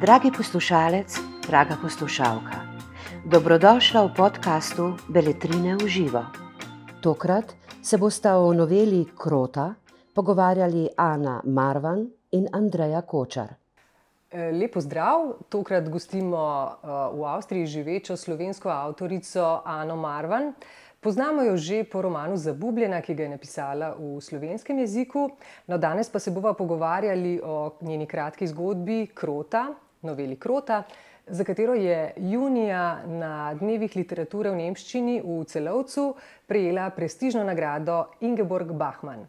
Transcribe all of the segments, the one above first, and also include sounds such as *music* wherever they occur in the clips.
Dragi poslušalec, draga poslušalka, dobrodošla v podkastu Beletrine v živo. Tokrat se bosta o noveli Krota pogovarjali Ana Marvan in Andreja Kočar. Lepo zdrav, tokrat gostimo v Avstriji živečo slovensko avtorico Ano Marvan. Poznamo jo že po romanu Zabubljena, ki ga je napisala v slovenskem jeziku. No, danes pa se bova pogovarjali o njeni kratki zgodbi Krota, noveli Krota, za katero je junija na dnevih literature v nemščini v Celovcu prejela prestižno nagrado Ingeborg Bachmann.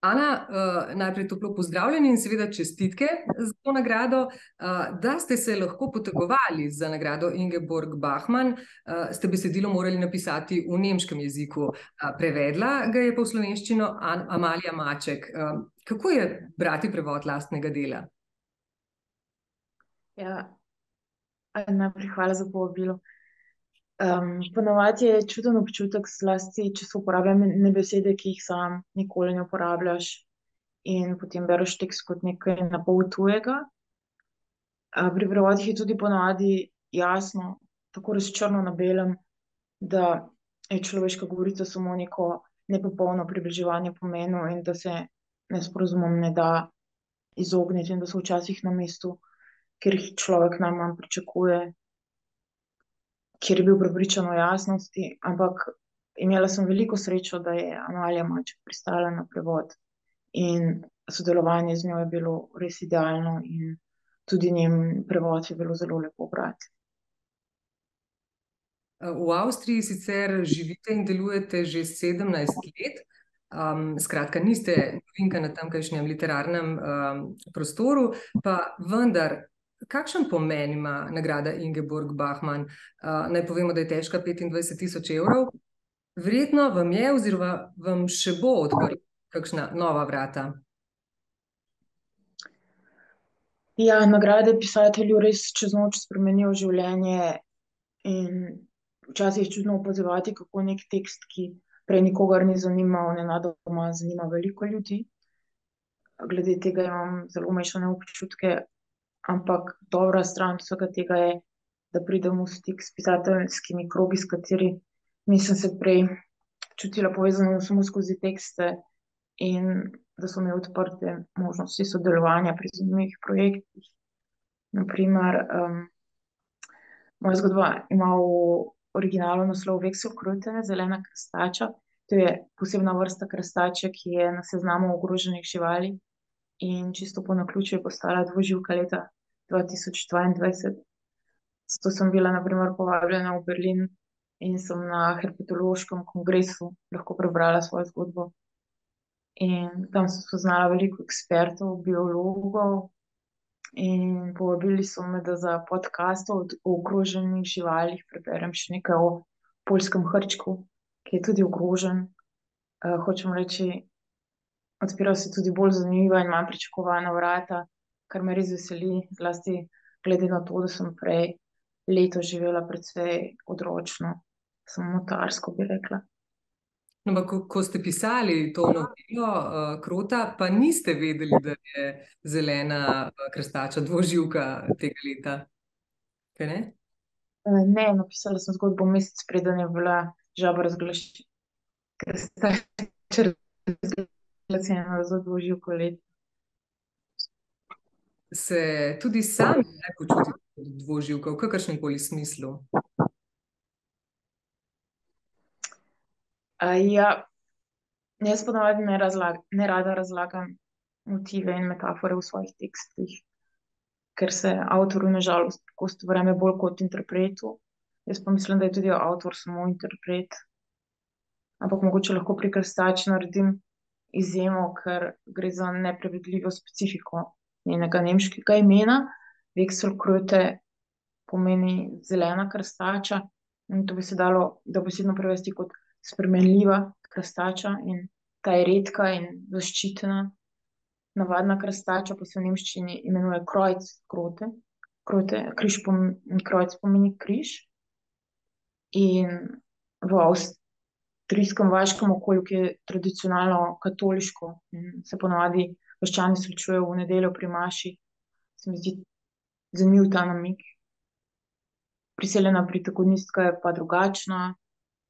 Ana, najprej toplo pozdravljeni in seveda čestitke za to nagrado. Da ste se lahko potegovali za nagrado Ingeborg Bachmann, ste besedilo morali napisati v nemškem jeziku. Prevedla ga je pa v slovenščino Amalija Maček. Kako je brati prevod lastnega dela? Ja, najprej hvala za povabilo. Po navadi je čuden občutek, zlasti če se uporabljajo besede, ki jih sam nikoli ne uporabljaš, in potem bereš tekst kot nekaj na pol tujega. pri prevodih je tudi po navadi jasno, tako res črno na belem, da je človeška govorica samo neko nepopolno približevanje pomenu in da se nesporazumom ne da izogniti in da so včasih na mestu, kjer jih človek najmanj pričakuje, kjer je bil prepričan o jasnosti, ampak imela sem veliko srečo, da je Amalija Maček pristala na prevod. In sodelovanje z njo je bilo res idealno in tudi njen prevod je bilo zelo lepo brati. v Avstriji sicer živite in delujete že sedemnajst let. skratka, niste novinka na tamkajšnjem literarnem, prostoru, pa vendar, kakšen pomen ima nagrada Ingeborg Bachmann? naj povemo, da je težka petindvajset tisoč evrov. Verjetno vam je oziroma vam še bo odprla kakšna nova vrata. Ja, nagrade pisatelju res čez noč spremenijo življenje včasih je čudno opazovati, kako neki tekst, ki prej nikogar ni zanimal, nenadoma zanima veliko ljudi. Glede tega imam zelo mešane občutke, ampak dobra stran vsega tega je, da pridem v stik s pisateljskimi krogi, s katerimi sem se prej čutila povezano samo skozi tekste, in da so mi odprte možnosti sodelovanja pri zanimivih projektih. Na primer, moja zgodba ima v originalu naslov Wechselkröte, zelena krastača. To je posebna vrsta krastača, ki je na seznamu ogroženih živali in čisto po naključju je postala dvoživka leta dva tisoč dvaindvajset. Zato sem bila na primer povabljena v Berlin in sem na herpetološkem kongresu lahko prebrala svojo zgodbo. In tam sem spoznala veliko ekspertov, biologov, in povabili so me, da za podcast o ogroženih živalih preberem še nekaj o poljskem hrčku, ki je tudi ogrožen. hočem reči, odpirajo se tudi bolj zanimiva in manj pričakovana vrata, kar me res veseli, zlasti glede na to, da sem prej leto živela precej odročno, samotarsko, bi rekla. Ampak ko, ko ste pisali to novelo, Krota, pa niste vedeli, da je zelena, krastača dvoživka tega leta, kaj ne? ne, napisala sem zgodbo mesec, preden je bila žaba razglašena za dvoživko leta. Se tudi sami kdaj počutite kot dvoživka, v kakršnemkoli smislu? ja. Jaz po navadi nerada razlagam motive in metafore v svojih tekstih, ker se avtorju na žalost pogosto verjame bolj kot interpretu. Jaz pa mislim, da je tudi avtor samo interpret. Ampak mogoče lahko pri Krastači naredim izjemo, ker gre za neprevedljivo specifiko njenega nemškega imena. Wechselkröte pomeni zelena krastača in to bi se dalo dobesedno prevesti kot spremenljiva krastača in ta je redka in zaščitena. Navadna krastača pa se v nemščini imenuje Kreuzkröte. Kröte, križ kreuz pomeni križ. In v avstrijskem vaškem okolju, ki je tradicionalno katoliško in se po navadi vaščani srečujejo v nedeljo pri Maši. Se mi zdi zanimiv ta namik. Priseljena protagonistka je pa drugačna,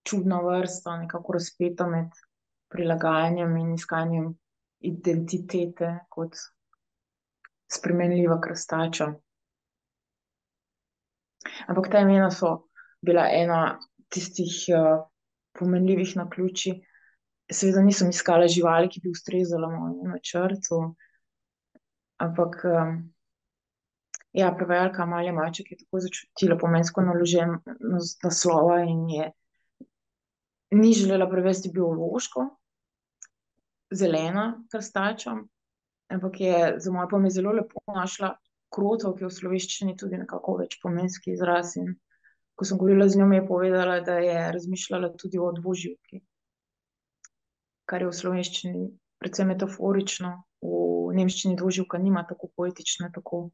čudna vrsta, nekako razpeta med prilagajanjem in iskanjem identitete kot spremenljiva krastača. Ampak ta imena so bila ena tistih uh, pomenljivih na ključi. Seveda nisem iskala živali, ki bi ustrezala mojemu načrtu, ampak um, ja, prevajalka Malja Maček je tako začutila pomensko naložen naslova in je ni želela prevesti biološko, zelena krstača, ampak je za moje pome zelo lepo našla krotov, ki v slovenščini tudi nekako več pomenski izraz. In ko sem govorila z njo, mi je povedala, da je razmišljala tudi o dvoživki, kar je v slovenščini precej metaforično, v nemščini dvoživka nima tako poetične, tako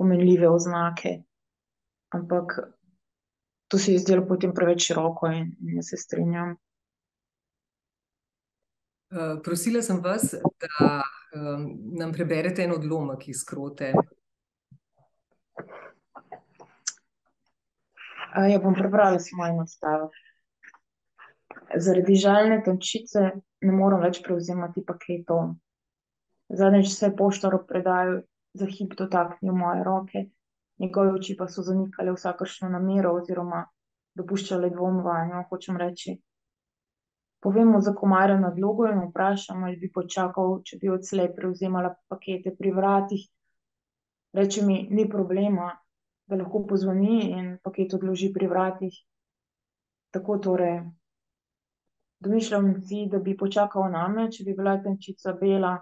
pomenljive oznake. Ampak to se je zdelo potem preveč široko in, in jaz se strinjam. Uh, prosila sem vas, da um, nam preberete en odlomek iz skrote. Ja, bom prebrala samo en odstavek. Zaradi žalne tančice ne morem več prevzemati paketov. Zadnjič se je poštar ob predaju za hip dotaknil moje roke, njegove oči pa so zanikale vsakršno namero oziroma dopuščale dvom vanjo, hočem reči. Povem mu za komarja nadlogo in vprašam, ali bi počakal, če bi odslej prevzemala pakete pri vratih. Reče mi, ni problema, da lahko pozvoni in paket odloži pri vratih. Tako torej, domišljam si, da bi počakal na me, če bi bila tenčica bela,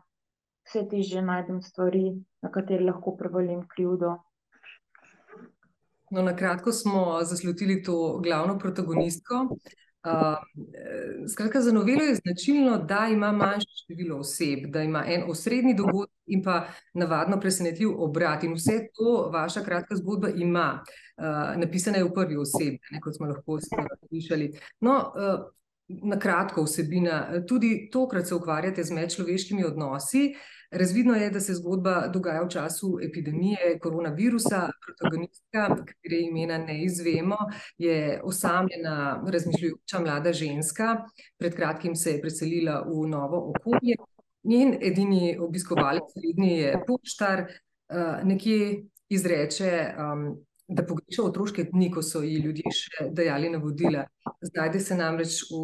vse težje najdem stvari, na katere lahko prevalim krivdo. No, na kratko smo zaslutili to glavno protagonistko. Uh, skratka, za novelo je značilno, da ima manjše število oseb, da ima en osrednji dogodek in pa navadno presenetljiv obrat. In vse to vaša kratka zgodba ima. Uh, napisana je v prvi osebi, ne, kot smo lahko slišali. No, uh, na kratko vsebina. Tudi tokrat se ukvarjate z medčloveškimi odnosi. Razvidno je, da se zgodba dogaja v času epidemije koronavirusa. Protagonistka, katere imena ne izvemo, je osamljena, razmišljujoča mlada ženska. Pred kratkim se je preselila v novo okolje. Njen edini obiskovalec je poštar, uh, nekje izreče, da pogreša otroške dni, ko so ji ljudje še dajali navodila. Znajde se namreč v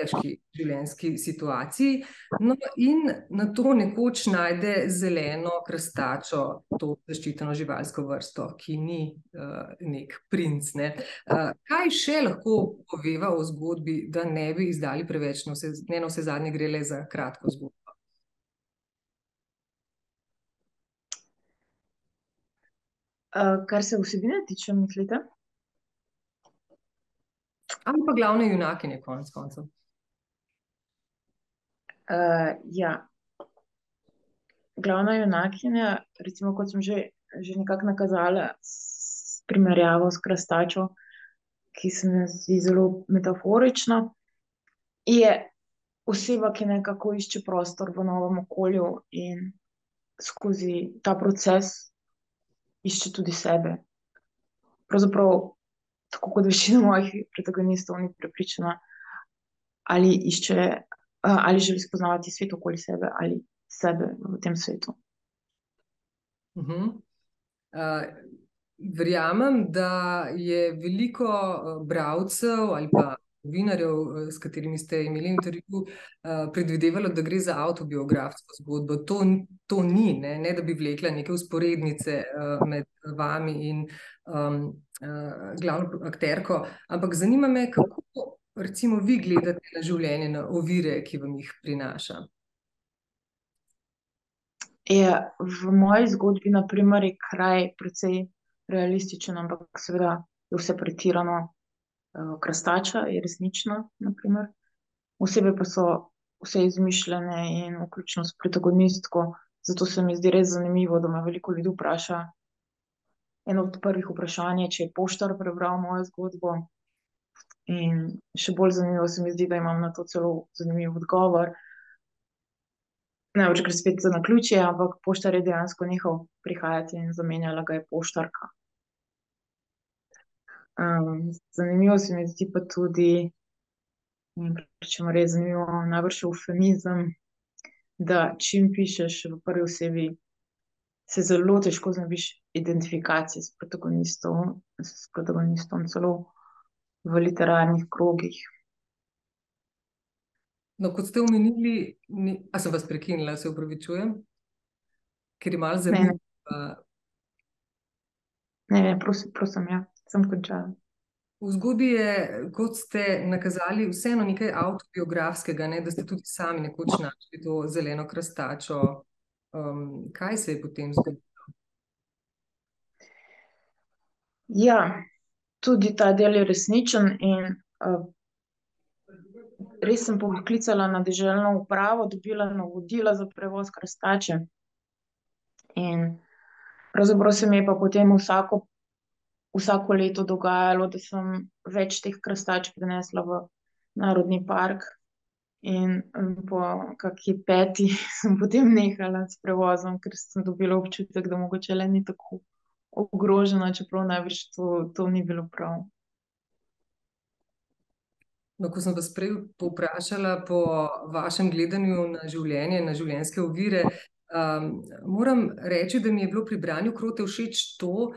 težki življenjski situaciji. No, in na to nekoč najde zeleno krastačo, to zaščiteno živalsko vrsto, ki ni uh, nek princ. Ne. Uh, kaj še lahko poveva o zgodbi, da ne bi izdali preveč, no, vse, ne na vse zadnje gre le za kratko zgodbo? Uh, kar se vsebine tiče, mislite? Ali pa glavne junakinje, konec koncev. Uh, ja. Glavna junakinja, recimo, kot sem že, že nekako nakazala, s primerjavo s krastačo, ki se mi zdi zelo metaforična, je oseba, ki nekako išče prostor v novem okolju in skozi ta proces išče tudi sebe. Pravzaprav, tako kot večina mojih protagonistov, ni prepričana, ali išče ali želi spoznavati svet okoli sebe ali sebe v tem svetu. Uh -huh. uh, verjamem, da je veliko bralcev ali pa novinarjev, s katerimi ste imeli intervju, uh, predvidevalo, da gre za autobiografsko zgodbo. To, to ni, ne? ne da bi vlekla neke usporednice uh, med vami in um, uh, glavno akterko, ampak zanima me, kako recimo, vi gledate na življenje, na ovire, ki vam jih prinaša? Je, v moji zgodbi naprimer, je kraj precej realističen, ampak seveda je vse pretirano. Eh, krastača je resnična, naprimer. osebe pa so vse izmišljene in vključno s protagonistko. Zato se mi zdi res zanimivo, da me veliko ljudi vpraša. Eno od prvih vprašanj je, če je poštar prebral mojo zgodbo. In še bolj zanimivo se mi zdi, da imam na to celo zanimiv odgovor. Največ gre spet za naključje, ampak poštar je dejansko nehal prihajati in zamenjala ga je poštarka. Um, zanimivo se mi zdi pa tudi, če mu res zanimivo, najbrž eufemizem, da čim pišeš v prvi osebi, se zelo težko znebiš identifikacije s protagonistom, s protagonistom celo v literarnih krogih. No, kot ste omenili, ni... a sem vas prekinila, se upravičujem, ker je malo zanimivo. Ne, ne, prosim, prosim, ja, sem končala. V zgodbi je, kot ste nakazali, vseeno nekaj avtobiografskega, ne, da ste tudi sami nekoč našli to zeleno krastačo. Um, kaj se je potem zgodilo? Ja, tudi ta del je resničen in uh, res sem poklicala na deželno upravo, dobila navodila za prevoz krastače. In pravzaprav se mi je pa potem vsako, vsako leto dogajalo, da sem več teh krastač prinesla v narodni park. In po kakšni peti *laughs* sem potem nehala s prevozom, ker sem dobila občutek, da mogoče le ni tako ogrožena, čeprav najbrž to, to ni bilo prav. No, ko sem vas prej povprašala po vašem gledanju na življenje, na življenjske ovire, um, moram reči, da mi je bilo pri branju krote všeč to,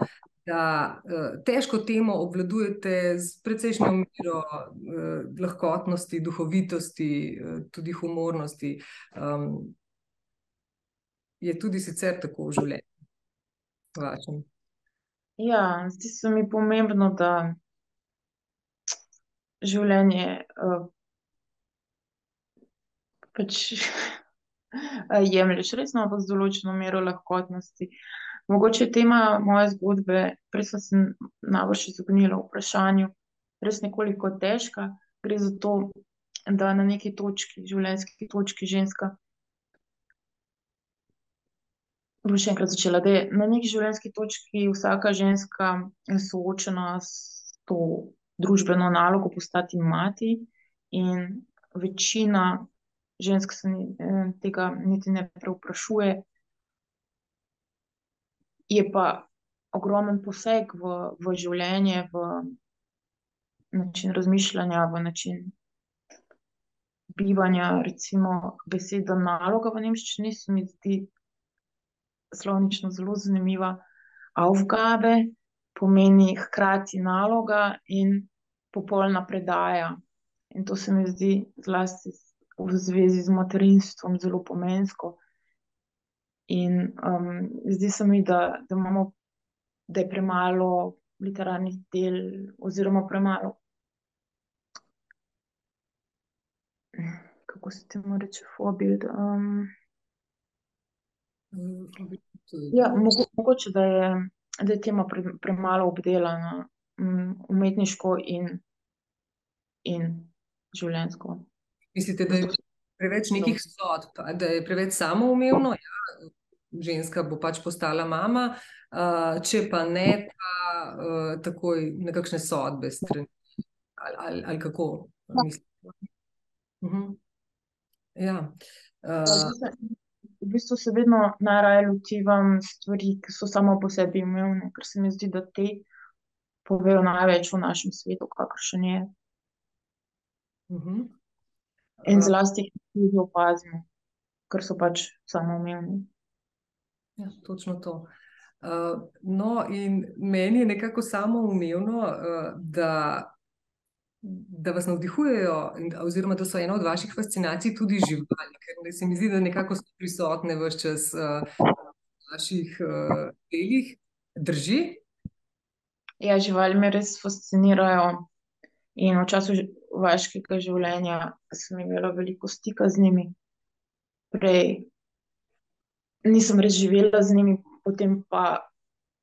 da uh, težko temo obvladujete z precejšnjo mero uh, lahkotnosti, duhovitosti, uh, tudi humornosti. Um, je tudi sicer tako v življenju vašem? Ja, zdi se mi pomembno, da življenje uh, pač *laughs* jemliš resno, ampak z določeno mero lahkotnosti. Mogoče tema moje zgodbe, prej sem se najbolj izognila vprašanju, res nekoliko težka. Gre za to, da na neki točki, življenjski točki, ženska. Bom še enkrat začela, da je na neki življenjski točki vsaka ženska soočena s to družbeno nalogo postati mati, in večina žensk se eh, tega niti ne preoprašuje. Je pa ogromen poseg v, v življenje, v način razmišljanja, v način bivanja. Recimo, beseda naloga v nemščini se mi zdi slovnično zelo zanimiva. Avgabe, pomeni hkrati naloga in popolna predaja. In to se mi zdi, zlasti v zvezi z materinstvom, zelo pomensko. In um, zdi se mi, da, da imamo, da je premalo literarnih del, oziroma premalo. Kako se temu reče, fobild? Um, ja, mogo, mogoče, da je da je tema pre, premalo obdelana, um, umetniško in, in življenjsko. Mislite, da je preveč nekih sodb, da je preveč samoumevno? Ja, ženska bo pač postala mama, če pa ne, pa takoj nekakšne sodbe strani. Ali, ali, ali kako mislite? Uh -huh. Ja. Uh, v bistvu se vedno najraje lotevam stvari, ki so samo po sebi umevne, ker se mi zdi, da te povejo največ o našem svetu, kakršen je. Uh -huh. In zlasti jih tudi opazimo, ker so pač samo umevni. Ja, točno to. Uh, no, in meni je nekako samo umevno, uh, da da vas navdihujejo, oziroma da so ena od vaših fascinacij tudi živali, ker se mi zdi, da nekako so prisotne v vse čas uh, vaših uh, delih. Drži? Ja, živali me res fascinirajo. In v času vaškega življenja sem imela veliko stika z njimi. Prej nisem res živela z njimi, potem pa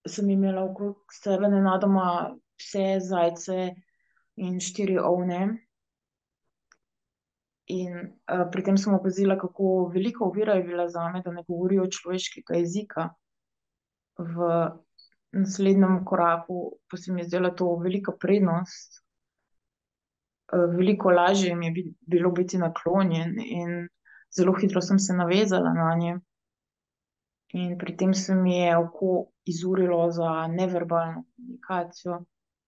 sem imela okrog sebe nenadoma pse, zajce in štiri ovne. In uh, pri tem sem opazila, kako velika ovira je bila za me, da ne govorijo človeškega jezika. V naslednjem koraku pa se mi je zdela to velika prednost. Uh, veliko lažje mi je bilo biti naklonjen in zelo hitro sem se navezala na nje. In pri tem se mi je oko izurilo za neverbalno komunikacijo,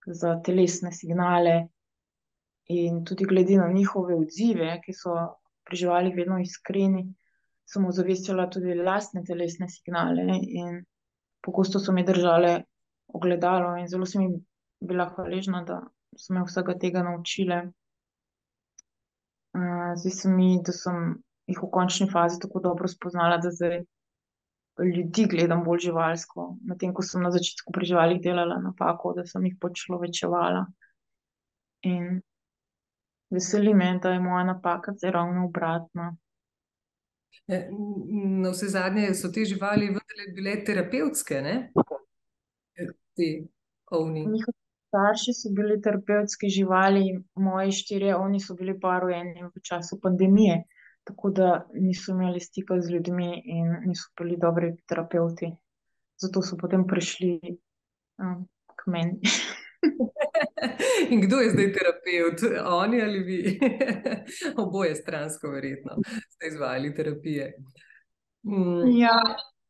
za telesne signale, in tudi glede na njihove odzive, ki so pri živalih vedno iskreni, sem ozavestila tudi lastne telesne signale. In pogosto so mi držale ogledalo, in zelo sem jim bila hvaležna, da so me vsega tega naučile. Zdi se mi, da sem jih v končni fazi tako dobro spoznala, da zdaj ljudi gledam bolj živalsko. Medtem ko sem na začetku pri živalih delala napako, da sem jih počlovečevala. In veseli me, da je moja napaka zdaj ravno obratna. Navsezadnje so te živali vendarle bile terapevtske, ne? Te ovni. Njihovi starši so bili terapevtske živali, moji štirje ovni so bili pa rojeni v času pandemije. Tako da niso imeli stika z ljudmi in niso bili dobri terapevti. Zato so potem prišli, k meni. *laughs* In kdo je zdaj terapevt, oni ali vi? *laughs* Oboje stransko, verjetno, ste izvajali terapije. Ja,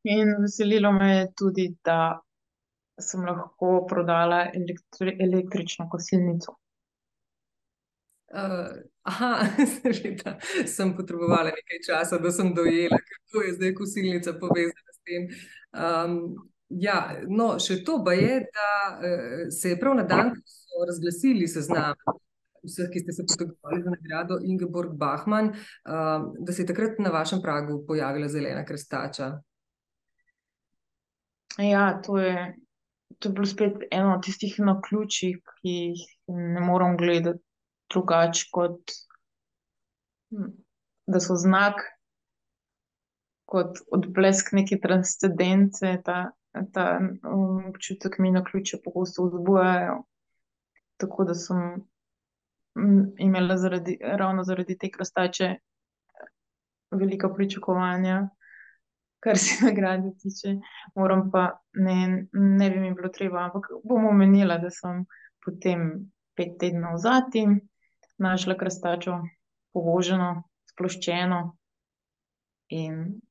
in veselilo me je tudi, da sem lahko prodala električno kosilnico. *laughs* seveda, sem potrebovala nekaj časa, da sem dojela, kako je zdaj kosilnica povezana s tem. ja, no, še to baje, da, se je prav na dan, ko so razglasili seznam vseh, ki ste se potegovali za nagrado Ingeborg Bachmann, da se je takrat na vašem pragu pojavila zelena krastača. Ja, to je, to je bilo spet eno od tistih naključij, ki jih ne morem gledati drugače kot, da so znak, kot odblesk neke transcendence, ta, ta, občutek mi naključja pogosto vzbujajo. Tako da sem, imela zaradi, ravno zaradi te krastače velika pričakovanja, kar se *laughs* nagrade tiče. Moram pa, ne, ne bi mi bilo treba, ampak bom omenila, da sem potem pet tednov za tem našla krastačo povoženo, sploščeno, in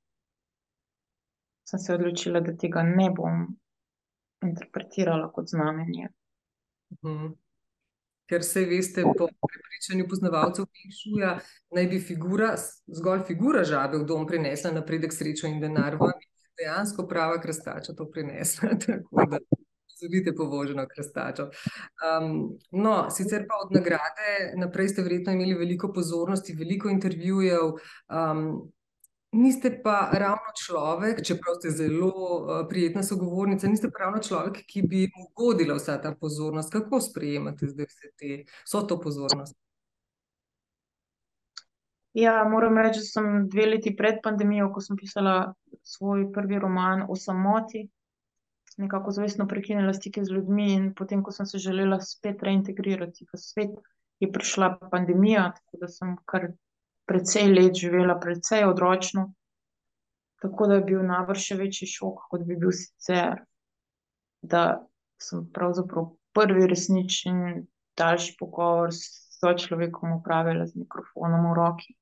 sem se odločila, da tega ne bom interpretirala kot znamenje. Ker saj veste, po prepričanju poznavalcev feng šuija naj bi figura, zgolj figura žabe v dom prinesla napredek, srečo in denar, vam je dejansko prava krastača to prinesla, *laughs* dobite povoženo krastačo. no, sicer pa od nagrade naprej ste verjetno imeli veliko pozornosti, veliko intervjujev, niste pa ravno človek, čeprav ste zelo, prijetna sogovornica, niste pa ravno človek, ki bi mu godila vsa ta pozornost. Kako sprejemate zdaj vse te, vso to pozornost? Ja, moram reči, da sem dve leti pred pandemijo, ko sem pisala svoj prvi roman o samoti, nekako zavestno prekinila stike z ljudmi, in potem ko sem se želela spet reintegrirati v svet, je prišla pandemija, tako da sem kar precej let živela precej odročno. Tako da je bil najbrž še večji šok, kot bi bil sicer, da sem pravzaprav prvi resničen daljši pogovor s sočlovekom opravila z mikrofonom v roki.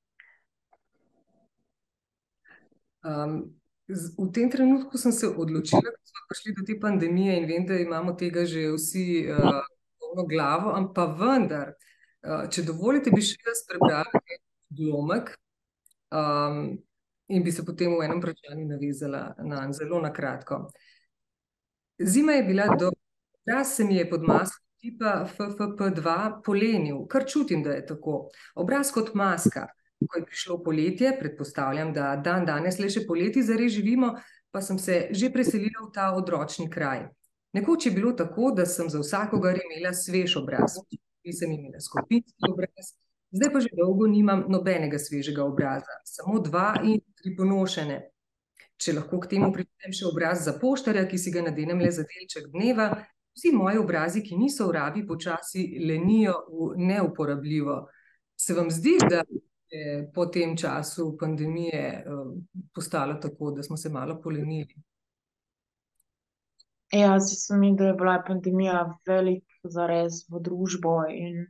V tem trenutku sem se odločila, ko smo prišli do te pandemije, in vem, da imamo tega že vsi, polno glavo, pa vendar, če dovolite, bi še jaz prebrala en odlomek, in bi se potem v enem vprašanju navezala nanj, zelo na kratko. Zima je bila dolga, obraz se mi je pod masko tipa FFP2 polenil, kar čutim, da je tako. Obraz kot maska. Ko je prišlo poletje, predpostavljam, da dandanes le še poleti zares živimo, pa sem se že preselila v ta odročni kraj. Nekoč je bilo tako, da sem za vsakogar imela svež obraz. Nisem imela skupinski obraz, zdaj pa že dolgo nimam nobenega svežega obraza, samo dva in tri ponošene. Če lahko k temu prištejem še obraz za poštarja, ki si ga nadenem le za delček dneva, vsi moji obrazi, ki niso v rabi, počasi lenijo v neuporabljivo. Se vam zdi, da je po tem času pandemije, postalo tako, da smo se malo polenili? Ja, zdi se mi, da je bila pandemija velik zarez v družbo in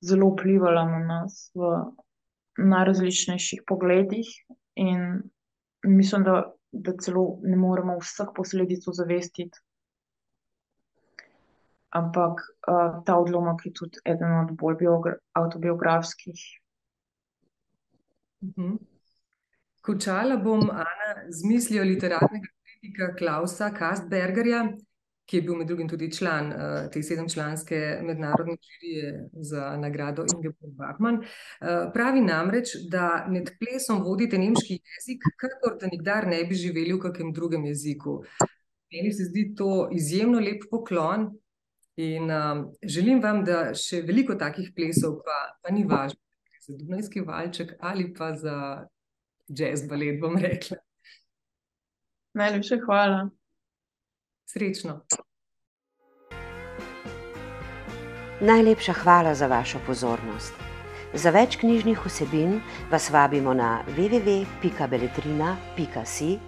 zelo vplivala na nas v najrazličnejših pogledih, in mislim, da, da celo ne moremo vseh posledic ozavestiti. Ampak uh, ta odlomek je tudi eden od bolj avtobiografskih. Mhm. Končala bom, Ana, z mislijo literarnega kritika Klausa Kastbergerja, ki je bil med drugim tudi član uh, te sedemčlanske mednarodne žirije za nagrado Ingeborg Bachmann. Uh, pravi namreč, da med plesom vodite nemški jezik, kakor da nikdar ne bi živeli v kakem drugem jeziku. Meni se zdi to izjemno lep poklon in um, želim vam, da še veliko takih plesov, pa, pa ni važno, za Dunajski valček ali pa za jazz balet, bom rekla. Najlepša hvala. Srečno. Najlepša hvala za vašo pozornost. Za več knjižnih vsebin vas vabimo na www.beletrina.si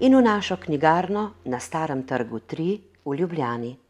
in v našo knjigarno na Starem trgu 3 v Ljubljani.